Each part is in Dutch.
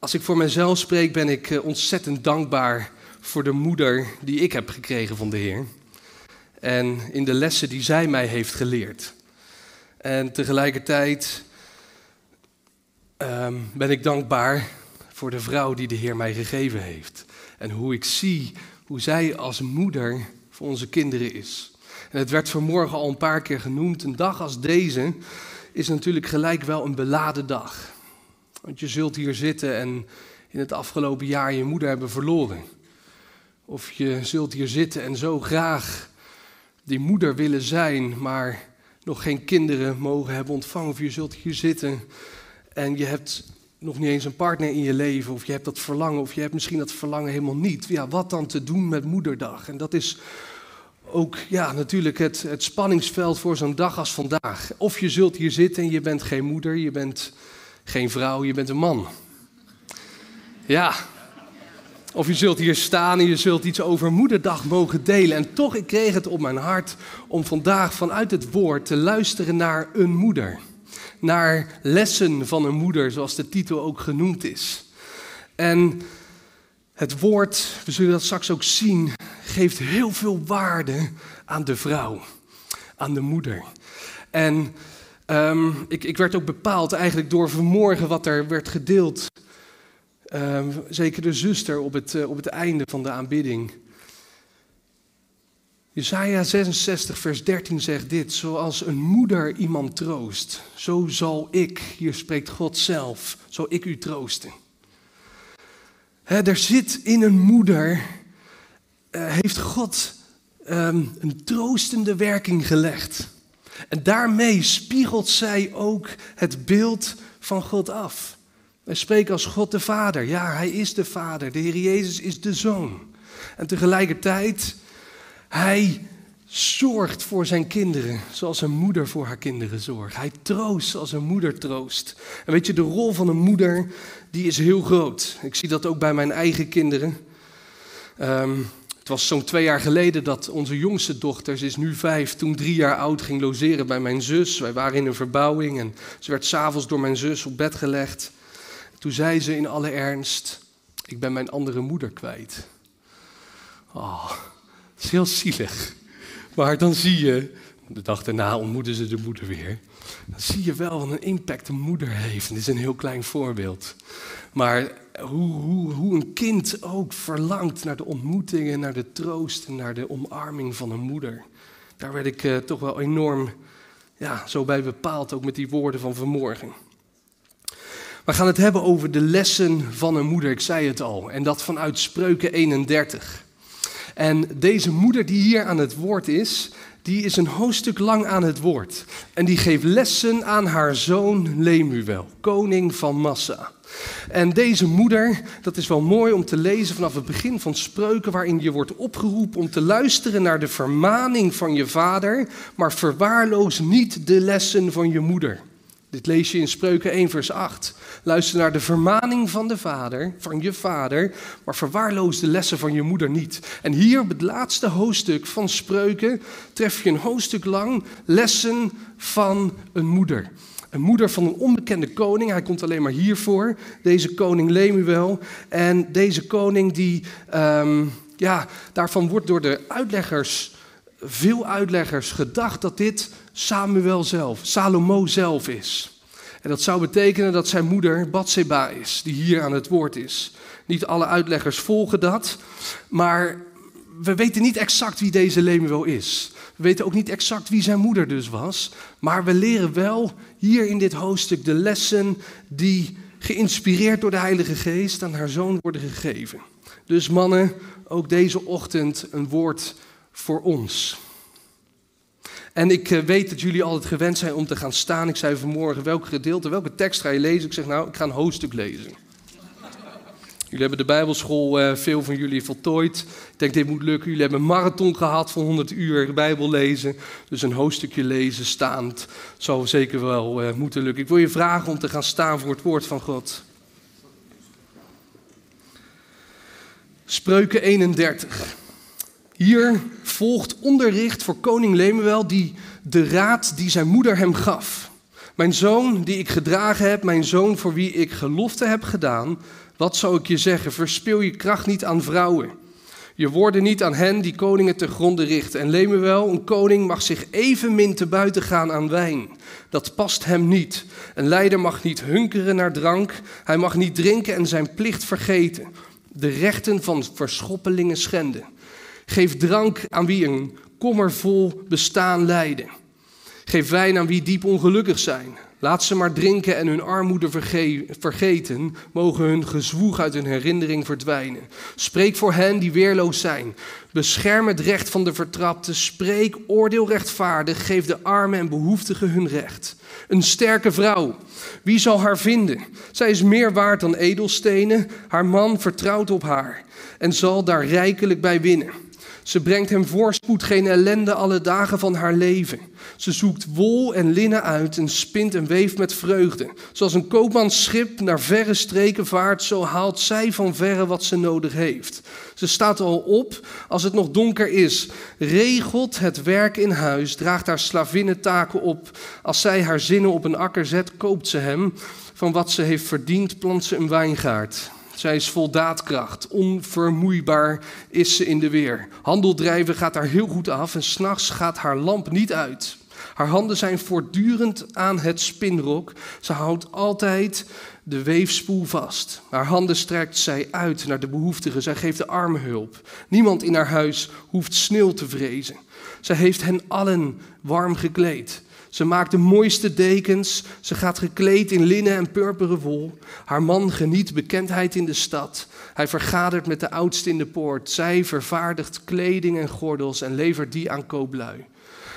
als ik voor mezelf spreek, ben ik eh, ontzettend dankbaar voor de moeder die ik heb gekregen van de Heer. En in de lessen die zij mij heeft geleerd. En tegelijkertijd ehm, ben ik dankbaar voor de vrouw die de Heer mij gegeven heeft. En hoe ik zie hoe zij als moeder voor onze kinderen is. En het werd vanmorgen al een paar keer genoemd. Een dag als deze is natuurlijk gelijk wel een beladen dag. Want je zult hier zitten en in het afgelopen jaar je moeder hebben verloren. Of je zult hier zitten en zo graag die moeder willen zijn, maar nog geen kinderen mogen hebben ontvangen. Of je zult hier zitten en je hebt nog niet eens een partner in je leven, of je hebt dat verlangen, of je hebt misschien dat verlangen helemaal niet. Ja, wat dan te doen met moederdag? En dat is ook ja, natuurlijk het, het spanningsveld voor zo'n dag als vandaag. Of je zult hier zitten en je bent geen moeder, je bent geen vrouw, je bent een man. Ja. Of je zult hier staan en je zult iets over moederdag mogen delen. En toch, ik kreeg het op mijn hart om vandaag vanuit het woord te luisteren naar een moeder. Naar lessen van een moeder, zoals de titel ook genoemd is. En het woord, we zullen dat straks ook zien, geeft heel veel waarde aan de vrouw, aan de moeder. En um, ik, ik, werd ook bepaald eigenlijk door vanmorgen wat er werd gedeeld. Um, zeker de zuster op het, uh, op het einde van de aanbidding. Jesaja 66, vers 13 zegt dit: Zoals een moeder iemand troost, zo zal ik, hier spreekt God zelf, zal ik u troosten. Er zit in een moeder uh, heeft God um, een troostende werking gelegd. En daarmee spiegelt zij ook het beeld van God af. Wij spreken als God de Vader. Ja, Hij is de Vader. De Heer Jezus is de Zoon. En tegelijkertijd, Hij zorgt voor zijn kinderen zoals een moeder voor haar kinderen zorgt. Hij troost zoals een moeder troost. En weet je, de rol van een moeder, die is heel groot. Ik zie dat ook bij mijn eigen kinderen. Um, het was zo'n twee jaar geleden dat onze jongste dochter, ze is nu vijf, toen drie jaar oud, ging logeren bij mijn zus. Wij waren in een verbouwing en ze werd s'avonds door mijn zus op bed gelegd. Toen zei ze in alle ernst, ik ben mijn andere moeder kwijt. Oh, dat is heel zielig. Maar dan zie je, de dag daarna ontmoeten ze de moeder weer. Dan zie je wel wat een impact een moeder heeft. dit is een heel klein voorbeeld. Maar hoe, hoe, hoe een kind ook verlangt naar de ontmoetingen, naar de troost en naar de omarming van een moeder. Daar werd ik uh, toch wel enorm ja, zo bij bepaald, ook met die woorden van vanmorgen. We gaan het hebben over de lessen van een moeder, ik zei het al, en dat vanuit Spreuken 31. En deze moeder die hier aan het woord is, die is een hoofdstuk lang aan het woord. En die geeft lessen aan haar zoon Lemuel, koning van Massa. En deze moeder, dat is wel mooi om te lezen vanaf het begin van spreuken, waarin je wordt opgeroepen om te luisteren naar de vermaning van je vader, maar verwaarloos niet de lessen van je moeder. Dit lees je in Spreuken 1, vers 8. Luister naar de vermaning van de vader, van je vader, maar verwaarloos de lessen van je moeder niet. En hier op het laatste hoofdstuk van Spreuken tref je een hoofdstuk lang lessen van een moeder. Een moeder van een onbekende koning, hij komt alleen maar hiervoor, deze koning Lemuel. En deze koning, die, um, ja, daarvan wordt door de uitleggers, veel uitleggers, gedacht dat dit Samuel zelf, Salomo zelf is. En dat zou betekenen dat zijn moeder Bathseba is, die hier aan het woord is. Niet alle uitleggers volgen dat, maar we weten niet exact wie deze Lemuel is. We weten ook niet exact wie zijn moeder dus was, maar we leren wel hier in dit hoofdstuk de lessen die geïnspireerd door de Heilige Geest aan haar zoon worden gegeven. Dus mannen, ook deze ochtend een woord voor ons. En ik eh, weet dat jullie altijd gewend zijn om te gaan staan. Ik zei vanmorgen, welk gedeelte, welke tekst ga je lezen? Ik zeg, nou, ik ga een hoofdstuk lezen. Jullie hebben de Bijbelschool, uh, veel van jullie voltooid. Ik denk dit moet lukken. Jullie hebben een marathon gehad van 100 uur Bijbel lezen. Dus een hoofdstukje lezen staand zou zeker wel uh, moeten lukken. Ik wil je vragen om te gaan staan voor het woord van God. Spreuken 31. Hier volgt onderricht voor koning Lemuel die de raad die zijn moeder hem gaf. Mijn zoon die ik gedragen heb, mijn zoon voor wie ik gelofte heb gedaan, wat zou ik je zeggen? Verspil je kracht niet aan vrouwen. Je woorden niet aan hen die koningen te gronde richten. En Lemuel, een koning, mag zich evenmin te buiten gaan aan wijn. Dat past hem niet. Een leider mag niet hunkeren naar drank. Hij mag niet drinken en zijn plicht vergeten. De rechten van verschoppelingen schenden. Geef drank aan wie een kommervol bestaan leiden. Geef wijn aan wie diep ongelukkig zijn. Laat ze maar drinken en hun armoede vergeten, mogen hun gezwoeg uit hun herinnering verdwijnen. Spreek voor hen die weerloos zijn. Bescherm het recht van de vertrapte. Spreek oordeel rechtvaardig. Geef de armen en behoeftigen hun recht. Een sterke vrouw. Wie zal haar vinden? Zij is meer waard dan edelstenen. Haar man vertrouwt op haar en zal daar rijkelijk bij winnen. Ze brengt hem voorspoed, geen ellende alle dagen van haar leven. Ze zoekt wol en linnen uit en spint en weeft met vreugde. Zoals een koopmansschip naar verre streken vaart, zo haalt zij van verre wat ze nodig heeft. Ze staat al op als het nog donker is, regelt het werk in huis, draagt haar slavinnentaken op. Als zij haar zinnen op een akker zet, koopt ze hem. Van wat ze heeft verdiend, plant ze een wijngaard. Zij is vol daadkracht. Onvermoeibaar is ze in de weer. Handel drijven gaat haar heel goed af en s'nachts gaat haar lamp niet uit. Haar handen zijn voortdurend aan het spinrok. Ze houdt altijd de weefspoel vast. Haar handen strekt zij uit naar de behoeftigen. Zij geeft de armen hulp. Niemand in haar huis hoeft sneeuw te vrezen. Zij heeft hen allen warm gekleed. Ze maakt de mooiste dekens. Ze gaat gekleed in linnen en purperen wol. Haar man geniet bekendheid in de stad. Hij vergadert met de oudste in de poort. Zij vervaardigt kleding en gordels en levert die aan kooplui.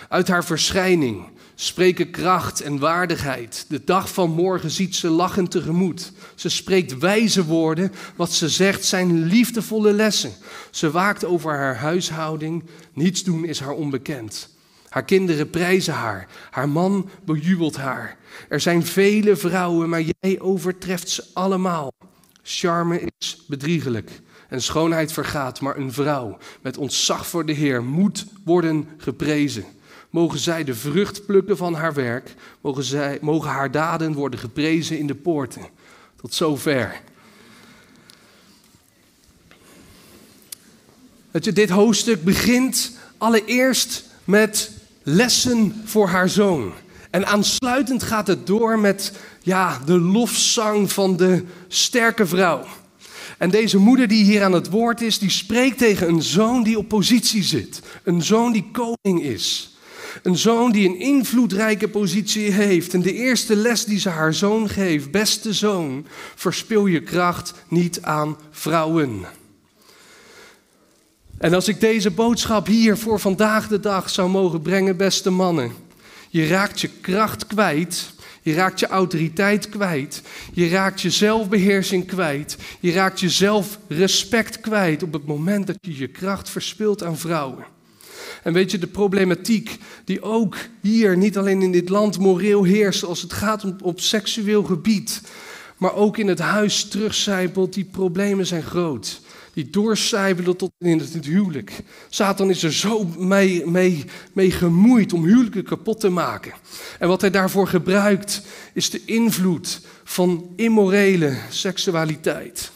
Uit haar verschijning spreken kracht en waardigheid. De dag van morgen ziet ze lachend tegemoet. Ze spreekt wijze woorden. Wat ze zegt zijn liefdevolle lessen. Ze waakt over haar huishouding. Niets doen is haar onbekend. Haar kinderen prijzen haar. Haar man bejubelt haar. Er zijn vele vrouwen, maar jij overtreft ze allemaal. Charme is bedriegelijk en schoonheid vergaat, maar een vrouw met ontzag voor de Heer moet worden geprezen. Mogen zij de vrucht plukken van haar werk, mogen, zij, mogen haar daden worden geprezen in de poorten. Tot zover. Dat dit hoofdstuk begint allereerst met lessen voor haar zoon. En aansluitend gaat het door met ja, de lofzang van de sterke vrouw. En deze moeder die hier aan het woord is, die spreekt tegen een zoon die op positie zit. Een zoon die koning is. Een zoon die een invloedrijke positie heeft. En de eerste les die ze haar zoon geeft, beste zoon, verspil je kracht niet aan vrouwen. En als ik deze boodschap hier voor vandaag de dag zou mogen brengen, beste mannen. Je raakt je kracht kwijt. Je raakt je autoriteit kwijt. Je raakt je zelfbeheersing kwijt. Je raakt je zelfrespect kwijt op het moment dat je je kracht verspilt aan vrouwen. En weet je, de problematiek die ook hier, niet alleen in dit land, moreel heerst als het gaat om op seksueel gebied, maar ook in het huis terugcijpelt, die problemen zijn groot die doorcijpelen tot in het huwelijk. Satan is er zo mee, mee, mee gemoeid om huwelijken kapot te maken. En wat hij daarvoor gebruikt is de invloed van immorele seksualiteit.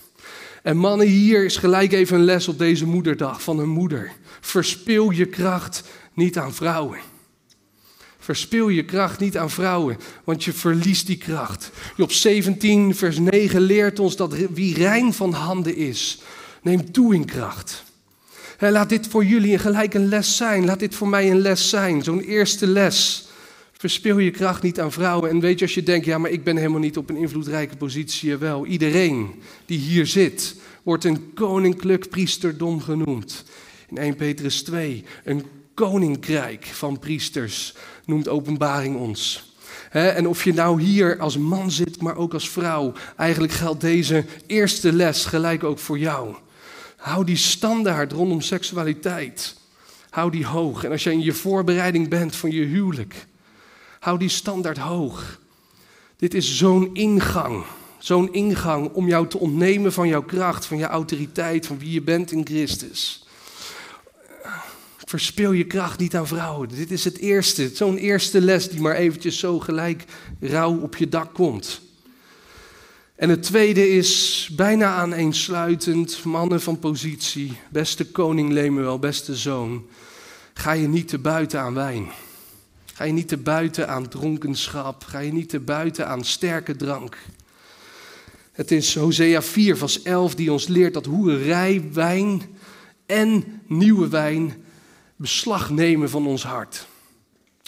En mannen, hier is gelijk even een les op deze moederdag van een moeder. Verspil je kracht niet aan vrouwen. Verspil je kracht niet aan vrouwen, want je verliest die kracht. Job 17, vers 9 leert ons dat wie rein van handen is, Neem toe in kracht. laat dit voor jullie gelijk een les zijn. Laat dit voor mij een les zijn. Zo'n eerste les. Verspil je kracht niet aan vrouwen. En weet je, als je denkt, ja, maar ik ben helemaal niet op een invloedrijke positie. Wel, iedereen die hier zit, wordt een koninklijk priesterdom genoemd. In 1 Petrus 2, een koninkrijk van priesters noemt openbaring ons. en of je nou hier als man zit, maar ook als vrouw. Eigenlijk geldt deze eerste les gelijk ook voor jou. Hou die standaard rondom seksualiteit. Hou die hoog. En als je in je voorbereiding bent van je huwelijk, hou die standaard hoog. Dit is zo'n ingang. Zo'n ingang om jou te ontnemen van jouw kracht, van je autoriteit, van wie je bent in Christus. Verspil je kracht niet aan vrouwen. Dit is het eerste, zo'n eerste les die maar eventjes zo gelijk rauw op je dak komt. En het tweede is bijna aaneensluitend, mannen van positie, beste koning Lemuel, beste zoon, ga je niet te buiten aan wijn. Ga je niet te buiten aan dronkenschap, ga je niet te buiten aan sterke drank. Het is Hosea 4, vers 11, die ons leert dat hoerij, wijn en nieuwe wijn beslag nemen van ons hart.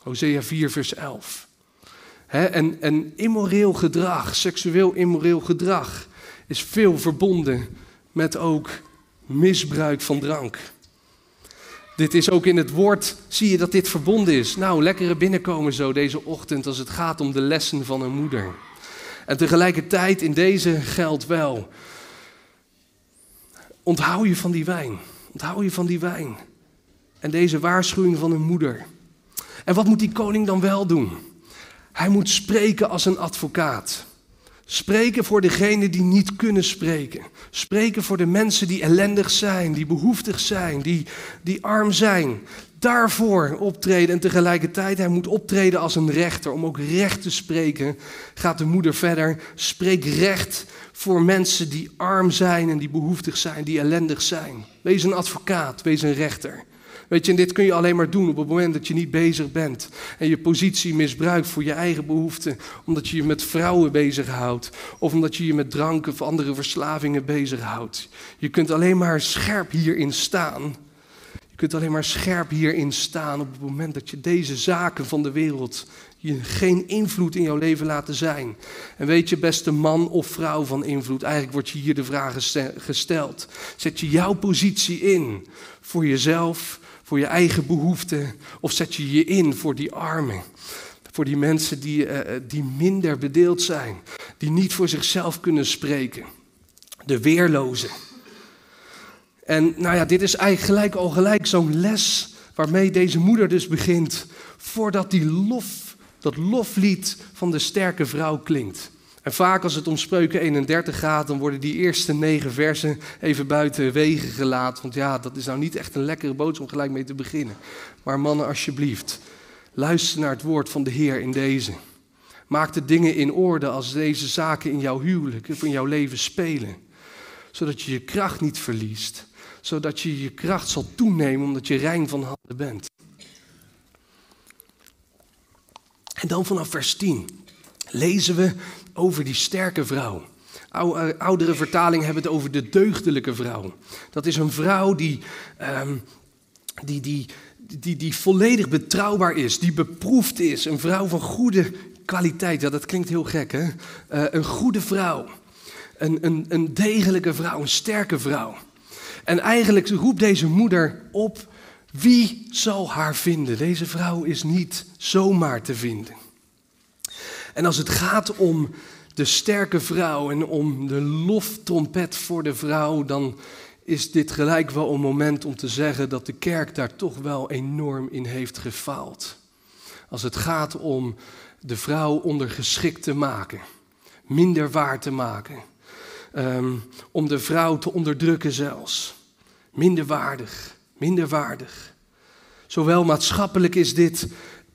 Hosea 4, vers 11. En, en immoreel gedrag, seksueel immoreel gedrag, is veel verbonden met ook misbruik van drank. Dit is ook in het woord, zie je dat dit verbonden is. Nou, lekkere binnenkomen zo deze ochtend als het gaat om de lessen van een moeder. En tegelijkertijd in deze geldt wel. Onthoud je van die wijn. Onthoud je van die wijn. En deze waarschuwing van een moeder. En wat moet die koning dan wel doen? Hij moet spreken als een advocaat. Spreken voor degenen die niet kunnen spreken. Spreken voor de mensen die ellendig zijn, die behoeftig zijn, die, die arm zijn. Daarvoor optreden en tegelijkertijd hij moet optreden als een rechter. Om ook recht te spreken gaat de moeder verder. Spreek recht voor mensen die arm zijn en die behoeftig zijn, die ellendig zijn. Wees een advocaat, wees een rechter. Weet je, en dit kun je alleen maar doen op het moment dat je niet bezig bent. En je positie misbruikt voor je eigen behoeften. Omdat je je met vrouwen bezighoudt. Of omdat je je met drank of andere verslavingen bezighoudt. Je kunt alleen maar scherp hierin staan. Je kunt alleen maar scherp hierin staan op het moment dat je deze zaken van de wereld geen invloed in jouw leven laten zijn. En weet je, beste man of vrouw van invloed, eigenlijk wordt je hier de vraag gesteld. Zet je jouw positie in voor jezelf, voor je eigen behoeften? Of zet je je in voor die armen? Voor die mensen die, uh, die minder bedeeld zijn, die niet voor zichzelf kunnen spreken. De weerlozen. En nou ja, dit is eigenlijk gelijk al gelijk zo'n les waarmee deze moeder dus begint, voordat die lof, dat loflied van de sterke vrouw klinkt. En vaak als het om spreuken 31 gaat, dan worden die eerste negen versen even buiten wegen gelaten. Want ja, dat is nou niet echt een lekkere boodschap om gelijk mee te beginnen. Maar mannen, alsjeblieft, luister naar het woord van de Heer in deze. Maak de dingen in orde als deze zaken in jouw huwelijk of in jouw leven spelen. Zodat je je kracht niet verliest. Zodat je je kracht zal toenemen omdat je rein van handen bent. En dan vanaf vers 10 lezen we over die sterke vrouw. Eh, oudere vertalingen hebben het over de deugdelijke vrouw. Dat is een vrouw die, ehm, die, die, die, die volledig betrouwbaar is, die beproefd is. Een vrouw van goede kwaliteit. Ja, dat klinkt heel gek, hè? Uh, een goede vrouw. Een, een, een degelijke vrouw, een sterke vrouw. En eigenlijk roept deze moeder op: wie zal haar vinden? Deze vrouw is niet zomaar te vinden. En als het gaat om de sterke vrouw en om de loftrompet voor de vrouw, dan is dit gelijk wel een moment om te zeggen dat de kerk daar toch wel enorm in heeft gefaald. Als het gaat om de vrouw ondergeschikt te maken, minder waar te maken, ehm, om de vrouw te onderdrukken zelfs, minder waardig, minder waardig. Zowel maatschappelijk is dit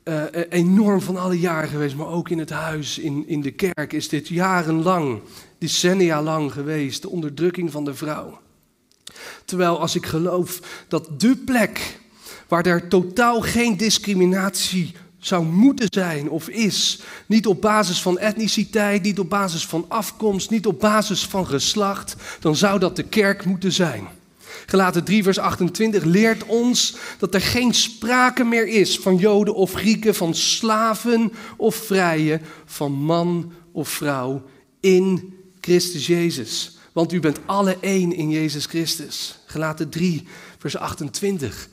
uh, enorm van alle jaren geweest, maar ook in het huis, in, in de kerk is dit jarenlang, decennia lang geweest, de onderdrukking van de vrouw. Terwijl als ik geloof dat de plek waar er totaal geen discriminatie zou moeten zijn of is, niet op basis van etniciteit, niet op basis van afkomst, niet op basis van geslacht, dan zou dat de kerk moeten zijn. Gelaten 3, vers 28 leert ons dat er geen sprake meer is van Joden of Grieken, van slaven of vrije, van man of vrouw in Christus Jezus. Want u bent alle één in Jezus Christus. Gelaten 3, vers 28.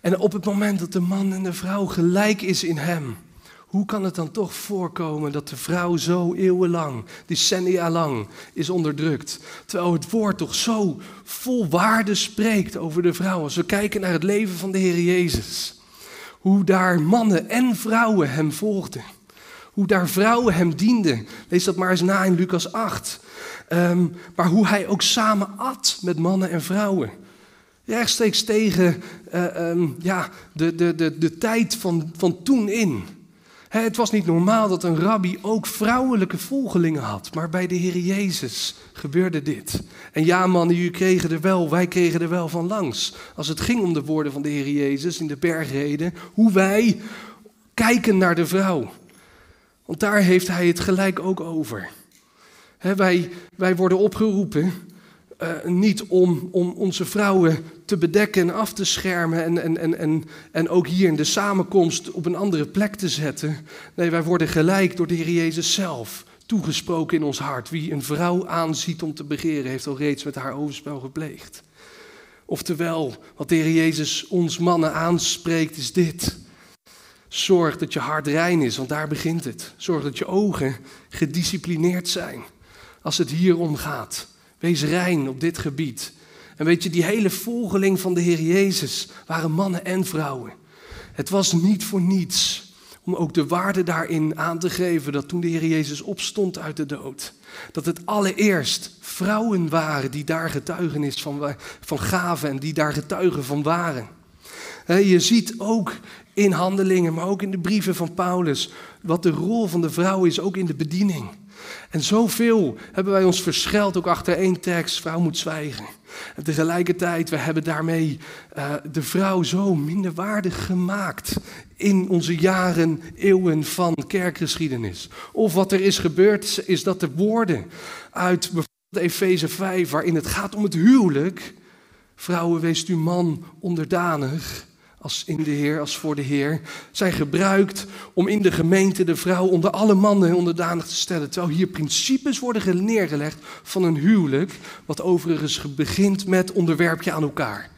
En op het moment dat de man en de vrouw gelijk is in Hem, Hoe kan het dan toch voorkomen dat de vrouw zo eeuwenlang, decennia lang, is onderdrukt? Terwijl het woord toch zo vol waarde spreekt over de vrouw. Als we kijken naar het leven van de Heer Jezus. Hoe daar mannen en vrouwen hem volgden. Hoe daar vrouwen hem dienden. Lees dat maar eens na in Lucas 8. Ehm, maar hoe hij ook samen at met mannen en vrouwen. Rechtstreeks tegen uh, um, ja, de, de, de, de tijd van, van toen in. Het was niet normaal dat een rabbi ook vrouwelijke volgelingen had. Maar bij de Heer Jezus gebeurde dit. En ja, mannen, jullie kregen er wel, wij kregen er wel van langs. Als het ging om de woorden van de Heer Jezus in de bergreden. Hoe wij kijken naar de vrouw. Want daar heeft hij het gelijk ook over. wij, wij worden opgeroepen uh, niet om, om onze vrouwen te bedekken en af te schermen en, en, en, en, en ook hier in de samenkomst op een andere plek te zetten. Nee, wij worden gelijk door de Heer Jezus zelf toegesproken in ons hart. Wie een vrouw aanziet om te begeren, heeft al reeds met haar overspel gepleegd. Oftewel, wat de Heer Jezus ons mannen aanspreekt, is dit. Zorg dat je hart rein is, want daar begint het. Zorg dat je ogen gedisciplineerd zijn als het hier om gaat. Wees rein op dit gebied. En weet je, die hele volgeling van de Heer Jezus waren mannen en vrouwen. Het was niet voor niets om ook de waarde daarin aan te geven dat toen de Heer Jezus opstond uit de dood, dat het allereerst vrouwen waren die daar getuigenis van, van gaven en die daar getuigen van waren. Je ziet ook in handelingen, maar ook in de brieven van Paulus, wat de rol van de vrouw is, ook in de bediening. En zoveel hebben wij ons verscheld ook achter één tekst, vrouw moet zwijgen. Tegelijkertijd, we hebben daarmee uh, de vrouw zo minderwaardig gemaakt in onze jaren, eeuwen van kerkgeschiedenis. Of wat er is gebeurd, is dat de woorden uit bijvoorbeeld Efeze 5, waarin het gaat om het huwelijk, vrouwen wees uw man onderdanig, als in de Heer, als voor de Heer, zijn gebruikt om in de gemeente de vrouw onder alle mannen onderdanig te stellen. Terwijl hier principes worden neergelegd van een huwelijk, wat overigens begint met onderwerp je aan elkaar.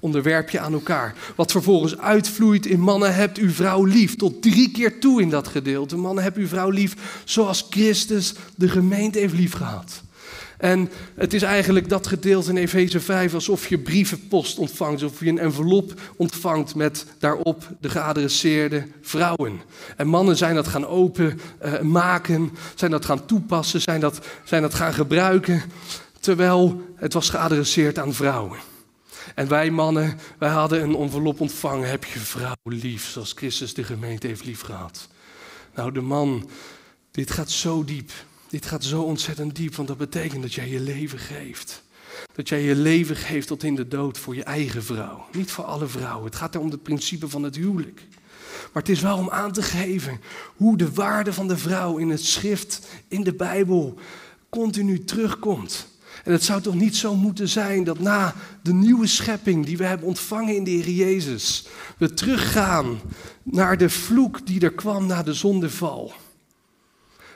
Onderwerp je aan elkaar. Wat vervolgens uitvloeit in mannen hebt uw vrouw lief. Tot drie keer toe in dat gedeelte. Mannen hebt uw vrouw lief zoals Christus de gemeente heeft lief gehad. En het is eigenlijk dat gedeelte in Efeze 5 alsof je brievenpost ontvangt, alsof je een envelop ontvangt met daarop de geadresseerde vrouwen. En mannen zijn dat gaan openmaken, uh, zijn dat gaan toepassen, zijn dat, zijn dat gaan gebruiken, terwijl het was geadresseerd aan vrouwen. En wij mannen, wij hadden een envelop ontvangen, heb je vrouw lief, zoals Christus de gemeente heeft lief gehad. Nou, de man, dit gaat zo diep. Dit gaat zo ontzettend diep, want dat betekent dat jij je leven geeft. Dat jij je leven geeft tot in de dood voor je eigen vrouw. Niet voor alle vrouwen. Het gaat om het principe van het huwelijk. Maar het is wel om aan te geven hoe de waarde van de vrouw in het schrift, in de Bijbel, continu terugkomt. En het zou toch niet zo moeten zijn dat na de nieuwe schepping die we hebben ontvangen in de Heer Jezus, we teruggaan naar de vloek die er kwam na de zondeval.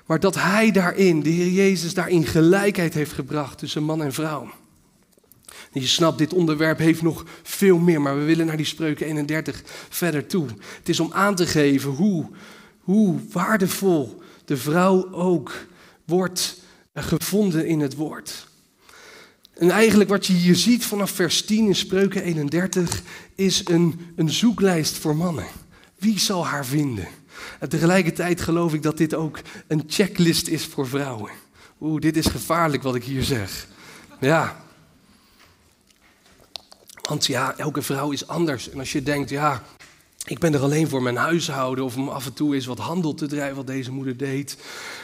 Maar dat hij daarin, de Heer Jezus, daarin gelijkheid heeft gebracht tussen man en vrouw. Je snapt, dit onderwerp heeft nog veel meer, maar we willen naar die spreuken 31 verder toe. Het is om aan te geven hoe, hoe waardevol de vrouw ook wordt gevonden in het woord. En eigenlijk wat je hier ziet vanaf vers 10 in Spreuken 31 is een, een zoeklijst voor mannen. Wie zal haar vinden? En tegelijkertijd geloof ik dat dit ook een checklist is voor vrouwen. Oeh, dit is gevaarlijk wat ik hier zeg. Ja. Want ja, elke vrouw is anders. En als je denkt, ja, ik ben er alleen voor mijn huishouden of om af en toe eens wat handel te drijven, wat deze moeder deed.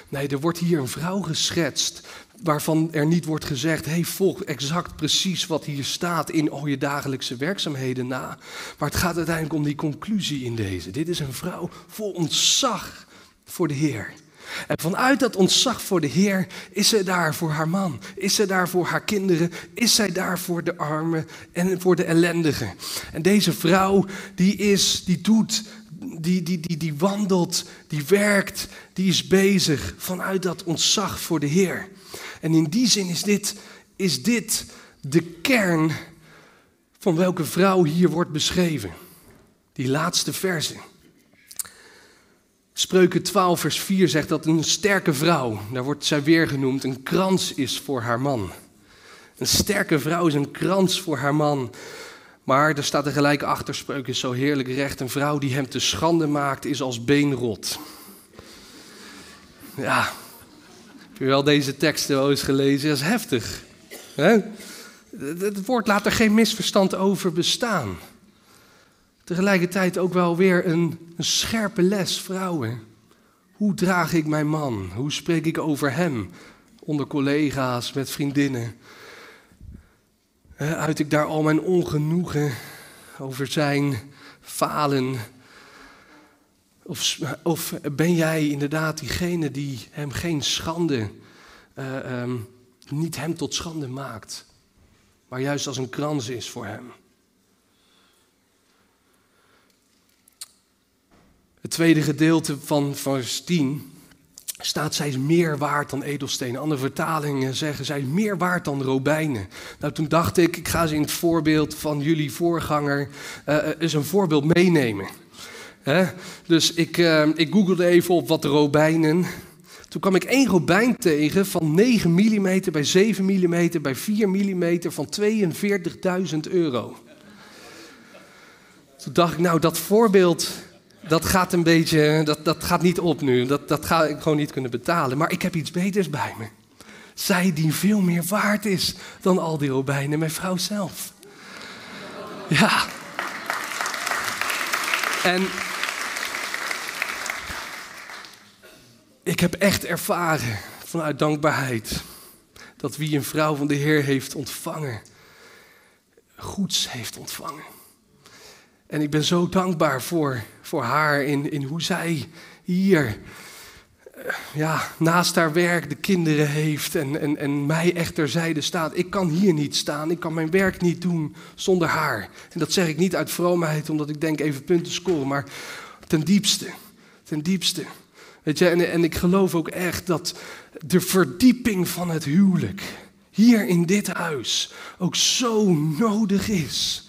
Nee, er wordt hier een vrouw geschetst waarvan er niet wordt gezegd, hey, volg exact precies wat hier staat in al je dagelijkse werkzaamheden na. Maar het gaat uiteindelijk om die conclusie in deze. Dit is een vrouw vol ontzag voor de Heer. En vanuit dat ontzag voor de Heer is zij daar voor haar man, is zij daar voor haar kinderen, is zij daar voor de armen en voor de ellendigen. En deze vrouw die is, die doet, die, die, die, die wandelt, die werkt, die is bezig vanuit dat ontzag voor de Heer. En in die zin is dit, is dit de kern van welke vrouw hier wordt beschreven. Die laatste verse. Spreuken 12, vers 4 zegt dat een sterke vrouw, daar wordt zij weer genoemd, een krans is voor haar man. Een sterke vrouw is een krans voor haar man. Maar er staat er gelijk achter, spreuken zo heerlijk recht. Een vrouw die hem te schande maakt, is als beenrot. Ja, heb je wel deze teksten wel eens gelezen? Dat is heftig. Het woord laat er geen misverstand over bestaan. Tegelijkertijd ook wel weer een, een scherpe les, vrouwen. Hoe draag ik mijn man? Hoe spreek ik over hem? Onder collega's, met vriendinnen. Uit ik daar al mijn ongenoegen over zijn falen? Of, of ben jij inderdaad diegene die hem geen schande, uh, um, niet hem tot schande maakt, maar juist als een krans is voor hem? Het tweede gedeelte van vers 10 staat, zij is meer waard dan edelstenen. Andere vertalingen zeggen, zij is meer waard dan robijnen. Nou, toen dacht ik, ik ga ze in het voorbeeld van jullie voorganger uh, eens een voorbeeld meenemen. Dus ik, uh, ik googelde even op wat robijnen. Toen kwam ik één robijn tegen van 9 mm bij 7 mm bij 4 mm van 42.000 euro. Toen dacht ik, nou dat voorbeeld dat gaat een beetje, dat, dat gaat niet op nu. Dat, dat ga ik gewoon niet kunnen betalen. Maar ik heb iets beters bij me. Zij die veel meer waard is dan al die robijnen, mijn vrouw zelf. Ja. En ik heb echt ervaren vanuit dankbaarheid dat wie een vrouw van de Heer heeft ontvangen, goeds heeft ontvangen. En ik ben zo dankbaar voor, voor haar in, in hoe zij hier eh, ja, naast haar werk de kinderen heeft en, en, en mij echt terzijde staat. Ik kan hier niet staan, ik kan mijn werk niet doen zonder haar. En dat zeg ik niet uit vroomheid, omdat ik denk even punten scoren, maar ten diepste, ten diepste. Weet je, en, en ik geloof ook echt dat de verdieping van het huwelijk hier in dit huis ook zo nodig is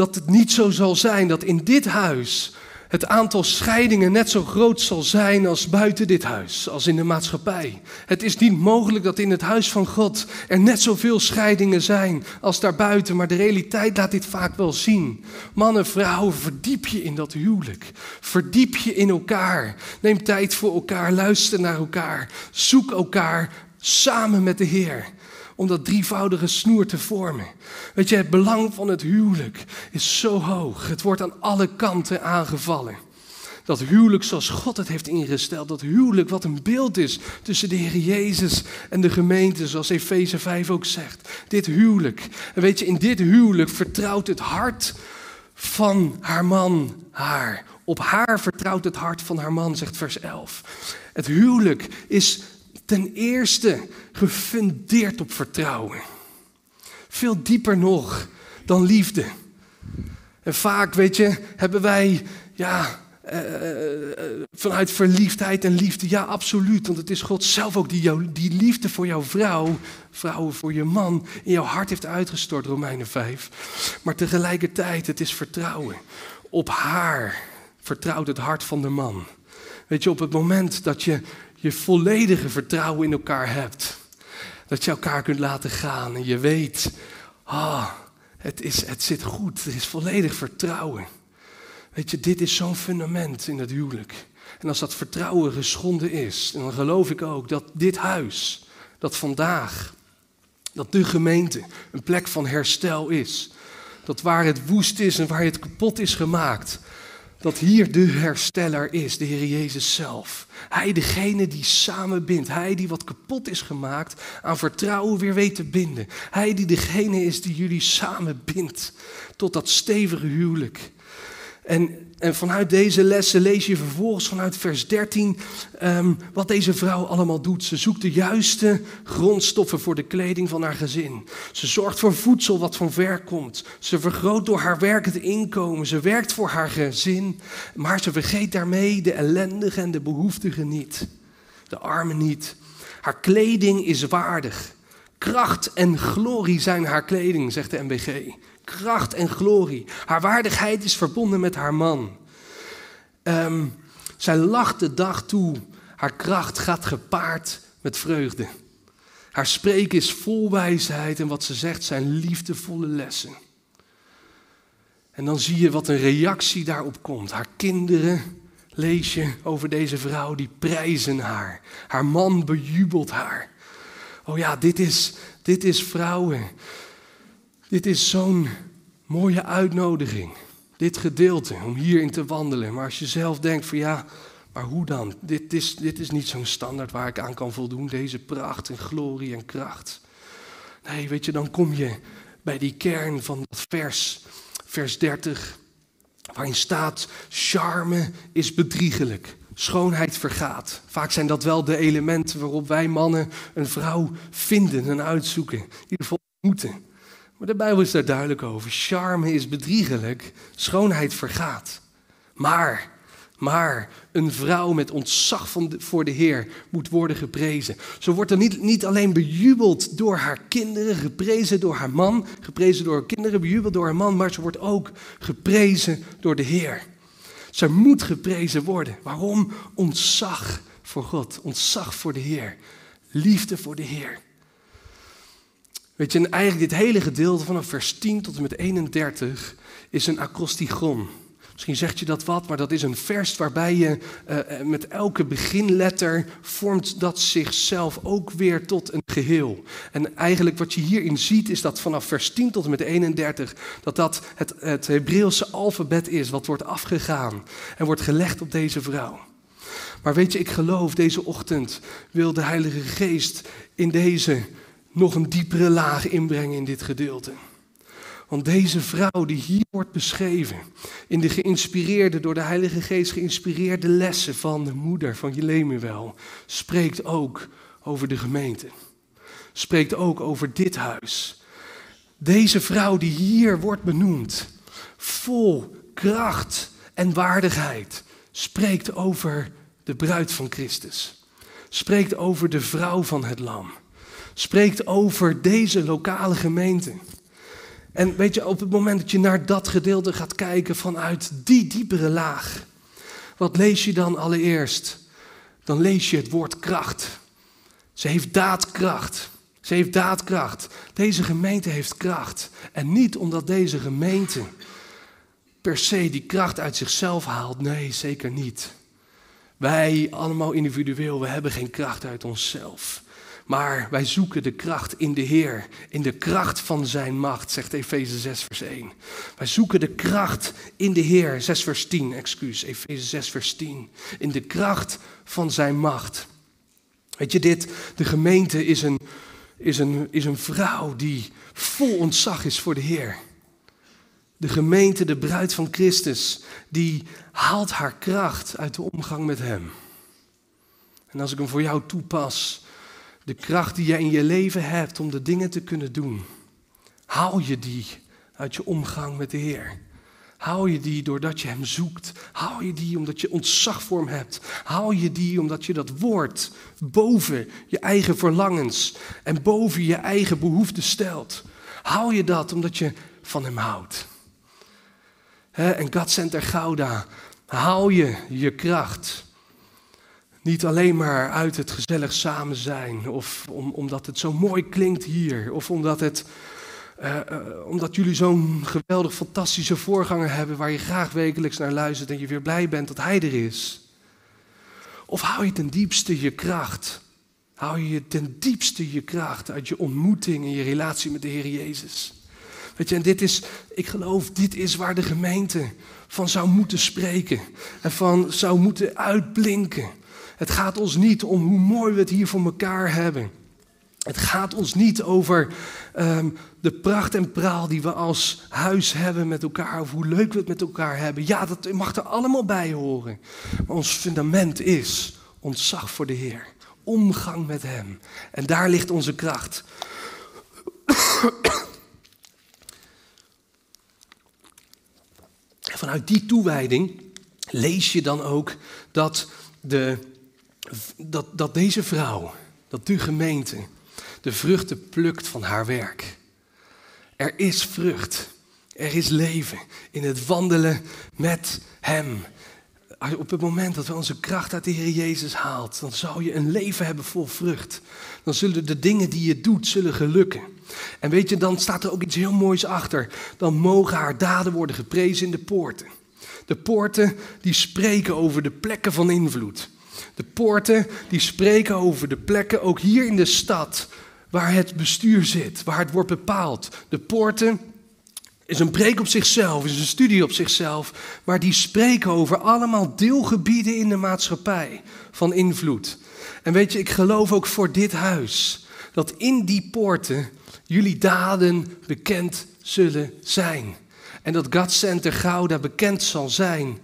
dat het niet zo zal zijn dat in dit huis het aantal scheidingen net zo groot zal zijn als buiten dit huis, als in de maatschappij. Het is niet mogelijk dat in het huis van God er net zoveel scheidingen zijn als daarbuiten, maar de realiteit laat dit vaak wel zien. Mannen, vrouwen, verdiep je in dat huwelijk. Verdiep je in elkaar. Neem tijd voor elkaar, luister naar elkaar. Zoek elkaar samen met de Heer om dat drievoudige snoer te vormen. Weet je, het belang van het huwelijk is zo hoog. Het wordt aan alle kanten aangevallen. Dat huwelijk zoals God het heeft ingesteld, dat huwelijk wat een beeld is tussen de Heer Jezus en de gemeente, zoals Efeze 5 ook zegt. Dit huwelijk. En weet je, in dit huwelijk vertrouwt het hart van haar man haar. Op haar vertrouwt het hart van haar man, zegt vers 11. Het huwelijk is ten eerste gefundeerd op vertrouwen. Veel dieper nog dan liefde. En vaak, weet je, hebben wij, ja, uh, vanuit verliefdheid en liefde, ja, absoluut. Want het is God zelf ook die, jou, die liefde voor jouw vrouw, vrouwen voor je man, in jouw hart heeft uitgestort, Romeinen 5. Maar tegelijkertijd, het is vertrouwen. Op haar vertrouwt het hart van de man. Weet je, op het moment dat je je volledige vertrouwen in elkaar hebt. Dat je elkaar kunt laten gaan en je weet, ah, het, is, het zit goed, er is volledig vertrouwen. Weet je, dit is zo'n fundament in het huwelijk. En als dat vertrouwen geschonden is, dan geloof ik ook dat dit huis, dat vandaag, dat de gemeente een plek van herstel is. Dat waar het woest is en waar het kapot is gemaakt, dat hier de hersteller is, de Heer Jezus zelf. Hij degene die samenbindt. Hij die wat kapot is gemaakt aan vertrouwen weer weet te binden. Hij die degene is die jullie samenbindt tot dat stevige huwelijk. En en vanuit deze lessen lees je vervolgens vanuit vers 13 ehm, wat deze vrouw allemaal doet. Ze zoekt de juiste grondstoffen voor de kleding van haar gezin. Ze zorgt voor voedsel wat van ver komt. Ze vergroot door haar werk het inkomen. Ze werkt voor haar gezin. Maar ze vergeet daarmee de ellendigen en de behoeftigen niet. De armen niet. Haar kleding is waardig. Kracht en glorie zijn haar kleding, zegt de MBG kracht en glorie. Haar waardigheid is verbonden met haar man. Ehm, zij lacht de dag toe. Haar kracht gaat gepaard met vreugde. Haar spreken is vol wijsheid en wat ze zegt zijn liefdevolle lessen. En dan zie je wat een reactie daarop komt. Haar kinderen, lees je over deze vrouw, die prijzen haar. Haar man bejubelt haar. Oh ja, dit is, dit is vrouwen. Dit is zo'n mooie uitnodiging. Dit gedeelte om hierin te wandelen. Maar als je zelf denkt van ja, maar hoe dan? Dit is, dit is niet zo'n standaard waar ik aan kan voldoen. Deze pracht en glorie en kracht. Nee, weet je, dan kom je bij die kern van dat vers, vers 30, waarin staat: charme is bedriegelijk. Schoonheid vergaat. Vaak zijn dat wel de elementen waarop wij mannen een vrouw vinden en uitzoeken. In ieder geval moeten. Maar de Bijbel is daar duidelijk over. Charme is bedriegelijk, schoonheid vergaat. Maar, maar een vrouw met ontzag voor de Heer moet worden geprezen. Zo wordt er niet, niet alleen bejubeld door haar kinderen, geprezen door haar man, geprezen door haar kinderen, bejubeld door haar man, maar ze wordt ook geprezen door de Heer. Ze moet geprezen worden. Waarom? Ontzag voor God, ontzag voor de Heer, liefde voor de Heer. Weet je, en eigenlijk dit hele gedeelte vanaf vers 10 tot en met 31 is een acrostigon. Misschien zegt je dat wat, maar dat is een vers waarbij je uh, met elke beginletter vormt dat zichzelf ook weer tot een geheel. En eigenlijk wat je hierin ziet is dat vanaf vers 10 tot en met 31, dat dat het, het Hebreeuwse alfabet is wat wordt afgegaan en wordt gelegd op deze vrouw. Maar weet je, ik geloof deze ochtend wil de Heilige Geest in deze nog een diepere laag inbrengen in dit gedeelte. Want deze vrouw die hier wordt beschreven, in de geïnspireerde, door de Heilige Geest geïnspireerde lessen van de moeder van Jelemuel, spreekt ook over de gemeente. Spreekt ook over dit huis. Deze vrouw die hier wordt benoemd, vol kracht en waardigheid, spreekt over de bruid van Christus. Spreekt over de vrouw van het lam spreekt over deze lokale gemeente. En weet je, op het moment dat je naar dat gedeelte gaat kijken vanuit die diepere laag, wat lees je dan allereerst? Dan lees je het woord kracht. Ze heeft daadkracht. Ze heeft daadkracht. Deze gemeente heeft kracht. En niet omdat deze gemeente per se die kracht uit zichzelf haalt. Nee, zeker niet. Wij allemaal individueel, we hebben geen kracht uit onszelf. Maar wij zoeken de kracht in de Heer, in de kracht van zijn macht, zegt Efeze 6, vers 1. Wij zoeken de kracht in de Heer, 6 vers 10, excuus, Efeze 6, vers 10. In de kracht van zijn macht. Weet je dit, de gemeente is een, is een, is een vrouw die vol ontzag is voor de Heer. De gemeente, de bruid van Christus, die haalt haar kracht uit de omgang met Hem. En als ik hem voor jou toepas, de kracht die je in je leven hebt om de dingen te kunnen doen, haal je die uit je omgang met de Heer. Haal je die doordat je Hem zoekt. Haal je die omdat je ontzag voor Hem hebt. Haal je die omdat je dat woord boven je eigen verlangens en boven je eigen behoeften stelt. Haal je dat omdat je van Hem houdt. en God Center Gouda, haal je je kracht niet alleen maar uit het gezellig samen zijn, of om, omdat het zo mooi klinkt hier, of omdat, het, uh, uh, omdat jullie zo'n geweldig fantastische voorganger hebben waar je graag wekelijks naar luistert en je weer blij bent dat hij er is. Of hou je ten diepste je kracht? Hou je ten diepste je kracht uit je ontmoeting en je relatie met de Heer Jezus? Weet je, en dit is, ik geloof, dit is waar de gemeente van zou moeten spreken en van zou moeten uitblinken. Het gaat ons niet om hoe mooi we het hier voor elkaar hebben. Het gaat ons niet over ehm, de pracht en praal die we als huis hebben met elkaar, of hoe leuk we het met elkaar hebben. Ja, dat mag er allemaal bij horen. Maar ons fundament is ontzag voor de Heer, omgang met Hem. En daar ligt onze kracht. Vanuit die toewijding lees je dan ook dat de dat, dat deze vrouw, dat de gemeente, de vruchten plukt van haar werk. Er is vrucht, er is leven in het wandelen met Hem. op het moment dat we onze kracht uit de Heer Jezus haalt, dan zal je een leven hebben vol vrucht. Dan zullen de dingen die je doet, zullen gelukken. En weet je, dan staat er ook iets heel moois achter. Dan mogen haar daden worden geprezen in de poorten. De poorten die spreken over de plekken van invloed. De poorten die spreken over de plekken, ook hier in de stad, waar het bestuur zit, waar het wordt bepaald. De poorten is een preek op zichzelf, is een studie op zichzelf, maar die spreken over allemaal deelgebieden in de maatschappij van invloed. En weet je, ik geloof ook voor dit huis dat in die poorten jullie daden bekend zullen zijn. En dat God Center Gouda bekend zal zijn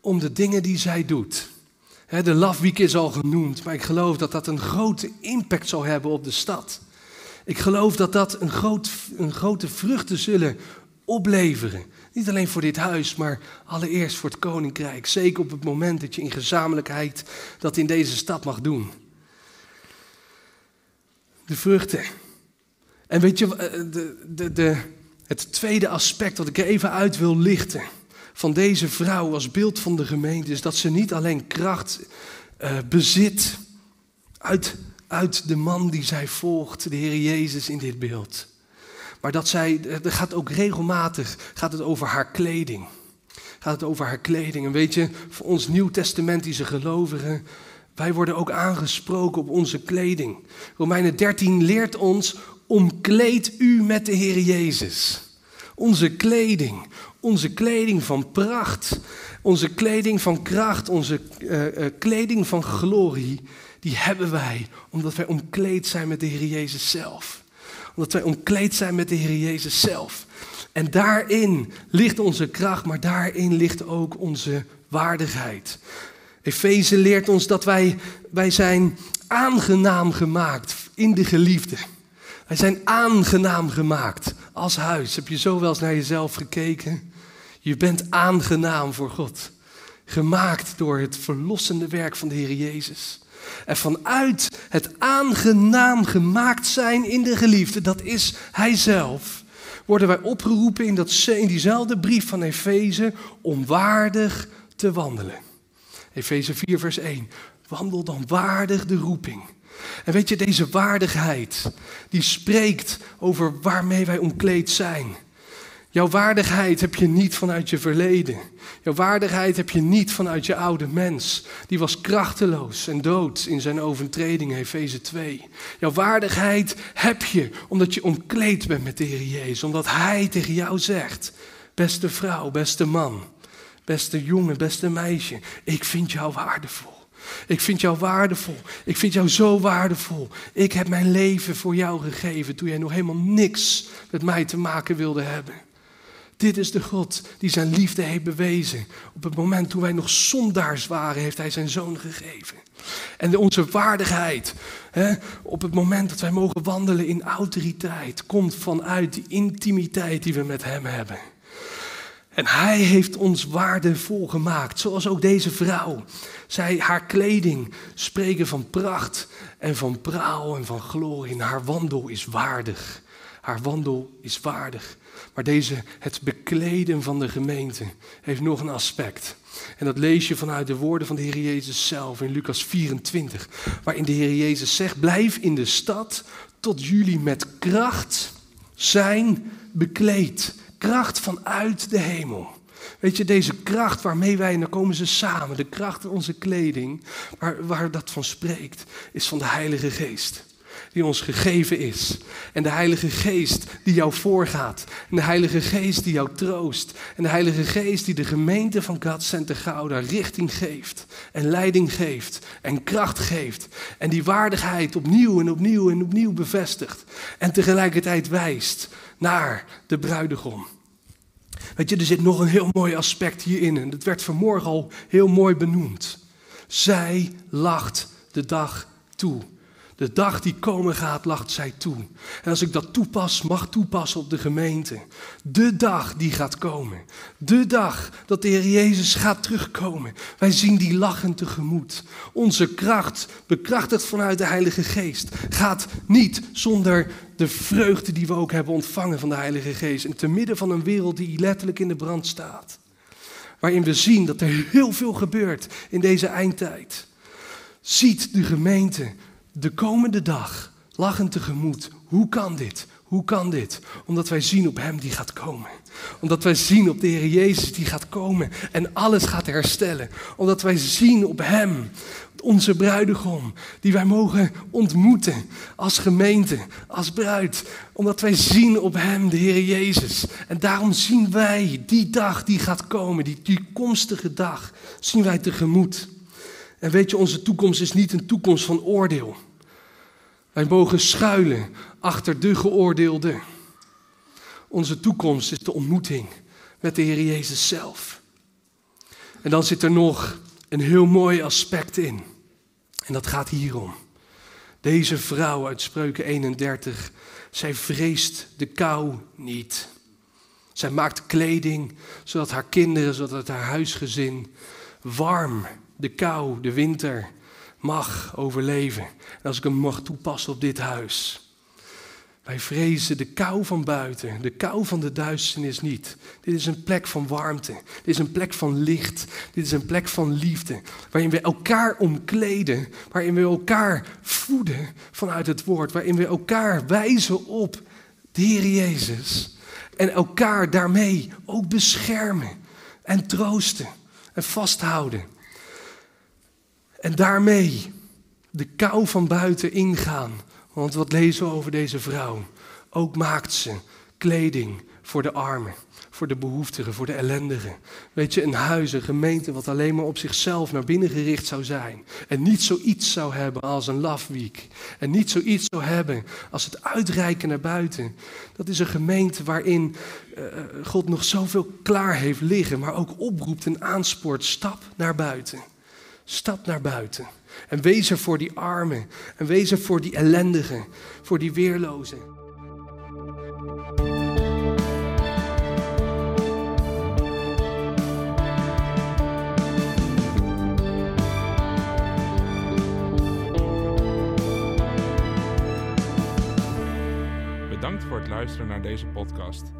om de dingen die zij doet. De Love Week is al genoemd, maar ik geloof dat dat een grote impact zal hebben op de stad. Ik geloof dat dat een, groot, een grote vruchten zullen opleveren. Niet alleen voor dit huis, maar allereerst voor het koninkrijk. Zeker op het moment dat je in gezamenlijkheid dat in deze stad mag doen. De vruchten. En weet je, eh, de, de, de, het tweede aspect dat ik er even uit wil lichten van deze vrouw als beeld van de gemeente is dat ze niet alleen kracht uh, bezit uit, uit de man die zij volgt, de Heer Jezus in dit beeld. Maar dat zij, er gaat ook regelmatig gaat het over haar kleding. Gaat het over haar kleding. En weet je, voor ons nieuwtestamentische gelovigen, wij worden ook aangesproken op onze kleding. Romeinen 13 leert ons, omkleed u met de Heer Jezus. Onze kleding, onze kleding van pracht, onze kleding van kracht, onze uh, uh, kleding van glorie, die hebben wij omdat wij omkleed zijn met de Heer Jezus zelf omdat wij omkleed zijn met de Heer Jezus zelf. En daarin ligt onze kracht, maar daarin ligt ook onze waardigheid. Efeze leert ons dat wij, wij zijn aangenaam gemaakt in de geliefde. Wij zijn aangenaam gemaakt als huis. Heb je zo wel eens naar jezelf gekeken? Je bent aangenaam voor God. Gemaakt door het verlossende werk van de Heer Jezus. En vanuit het aangenaam gemaakt zijn in de geliefde, dat is Hij zelf, worden wij opgeroepen in, dat, in diezelfde brief van Efeze om waardig te wandelen. Efeze 4, vers 1. Wandel dan waardig de roeping. En weet je, deze waardigheid, die spreekt over waarmee wij omkleed zijn. Jouw waardigheid heb je niet vanuit je verleden. Jouw waardigheid heb je niet vanuit je oude mens. Die was krachteloos en dood in zijn overtreding, Efeze 2. Jouw waardigheid heb je omdat je omkleed bent met de Heer Jezus. Omdat Hij tegen jou zegt, beste vrouw, beste man, beste jongen, beste meisje, ik vind jou waardevol. Ik vind jou waardevol. Ik vind jou zo waardevol. Ik heb mijn leven voor jou gegeven toen jij nog helemaal niks met mij te maken wilde hebben. Dit is de God die zijn liefde heeft bewezen. Op het moment toen wij nog zondaars waren, heeft hij zijn zoon gegeven. En onze waardigheid, hè, op het moment dat wij mogen wandelen in autoriteit, komt vanuit die intimiteit die we met hem hebben. En hij heeft ons waardevol gemaakt, zoals ook deze vrouw. Zij, haar kleding spreken van pracht en van praal en van glorie. En haar wandel is waardig. Haar wandel is waardig. Maar deze, het bekleden van de gemeente, heeft nog een aspect. En dat lees je vanuit de woorden van de Heer Jezus zelf in Lucas 24. Waarin de Heer Jezus zegt, blijf in de stad tot jullie met kracht zijn bekleed. Kracht vanuit de hemel. Weet je, deze kracht waarmee wij, en dan komen ze samen, de kracht van onze kleding, waar dat van spreekt, is van de Heilige Geest die ons gegeven is. En de Heilige Geest die jou voorgaat. En de Heilige Geest die jou troost. En de Heilige Geest die de gemeente van God Center Gouda richting geeft. En leiding geeft. En kracht geeft. En die waardigheid opnieuw en opnieuw en opnieuw bevestigt. En tegelijkertijd wijst naar de bruidegom. Weet je, er zit nog een heel mooi aspect hierin. En dat werd vanmorgen al heel mooi benoemd. Zij lacht de dag toe. De dag die komen gaat, lacht zij toe. En als ik dat toepas, mag toepassen op de gemeente. De dag die gaat komen. De dag dat de Heer Jezus gaat terugkomen. Wij zien die lachend tegemoet. Onze kracht, bekrachtigd vanuit de Heilige Geest, gaat niet zonder de vreugde die we ook hebben ontvangen van de Heilige Geest. En te midden van een wereld die letterlijk in de brand staat. waarin we zien dat er heel veel gebeurt in deze eindtijd, ziet de gemeente de komende dag lachend tegemoet. Hoe kan dit? Hoe kan dit? Omdat wij zien op Hem die gaat komen. Omdat wij zien op de Heer Jezus die gaat komen en alles gaat herstellen. Omdat wij zien op Hem, onze bruidegom, die wij mogen ontmoeten als gemeente, als bruid. Omdat wij zien op Hem, de Heer Jezus. En daarom zien wij die dag die gaat komen, die toekomstige dag, zien wij tegemoet. En weet je, onze toekomst is niet een toekomst van oordeel. Wij mogen schuilen achter de geoordeelde. Onze toekomst is de ontmoeting met de Heer Jezus zelf. En dan zit er nog een heel mooi aspect in. En dat gaat hierom. Deze vrouw uit Spreuken 31, zij vreest de kou niet. Zij maakt kleding zodat haar kinderen, zodat haar huisgezin warm, de kou, de winter mag overleven. En als ik hem mag toepassen op dit huis. Wij vrezen de kou van buiten, de kou van de duisternis niet. Dit is een plek van warmte. Dit is een plek van licht. Dit is een plek van liefde. Waarin we elkaar omkleden. Waarin we elkaar voeden vanuit het woord. Waarin we elkaar wijzen op de Heer Jezus. En elkaar daarmee ook beschermen en troosten en vasthouden. En daarmee de kou van buiten ingaan. Want wat lezen we over deze vrouw? Ook maakt ze kleding voor de armen, voor de behoeftigen, voor de ellendigen. Weet je, een huis, een gemeente wat alleen maar op zichzelf naar binnen gericht zou zijn. En niet zoiets zou hebben als een love week. En niet zoiets zou hebben als het uitreiken naar buiten. Dat is een gemeente waarin uh, God nog zoveel klaar heeft liggen, maar ook oproept en aanspoort. Stap naar buiten. Stap naar buiten. En wees er voor die armen. En wees er voor die ellendigen. Voor die weerlozen. Bedankt voor het luisteren naar deze podcast.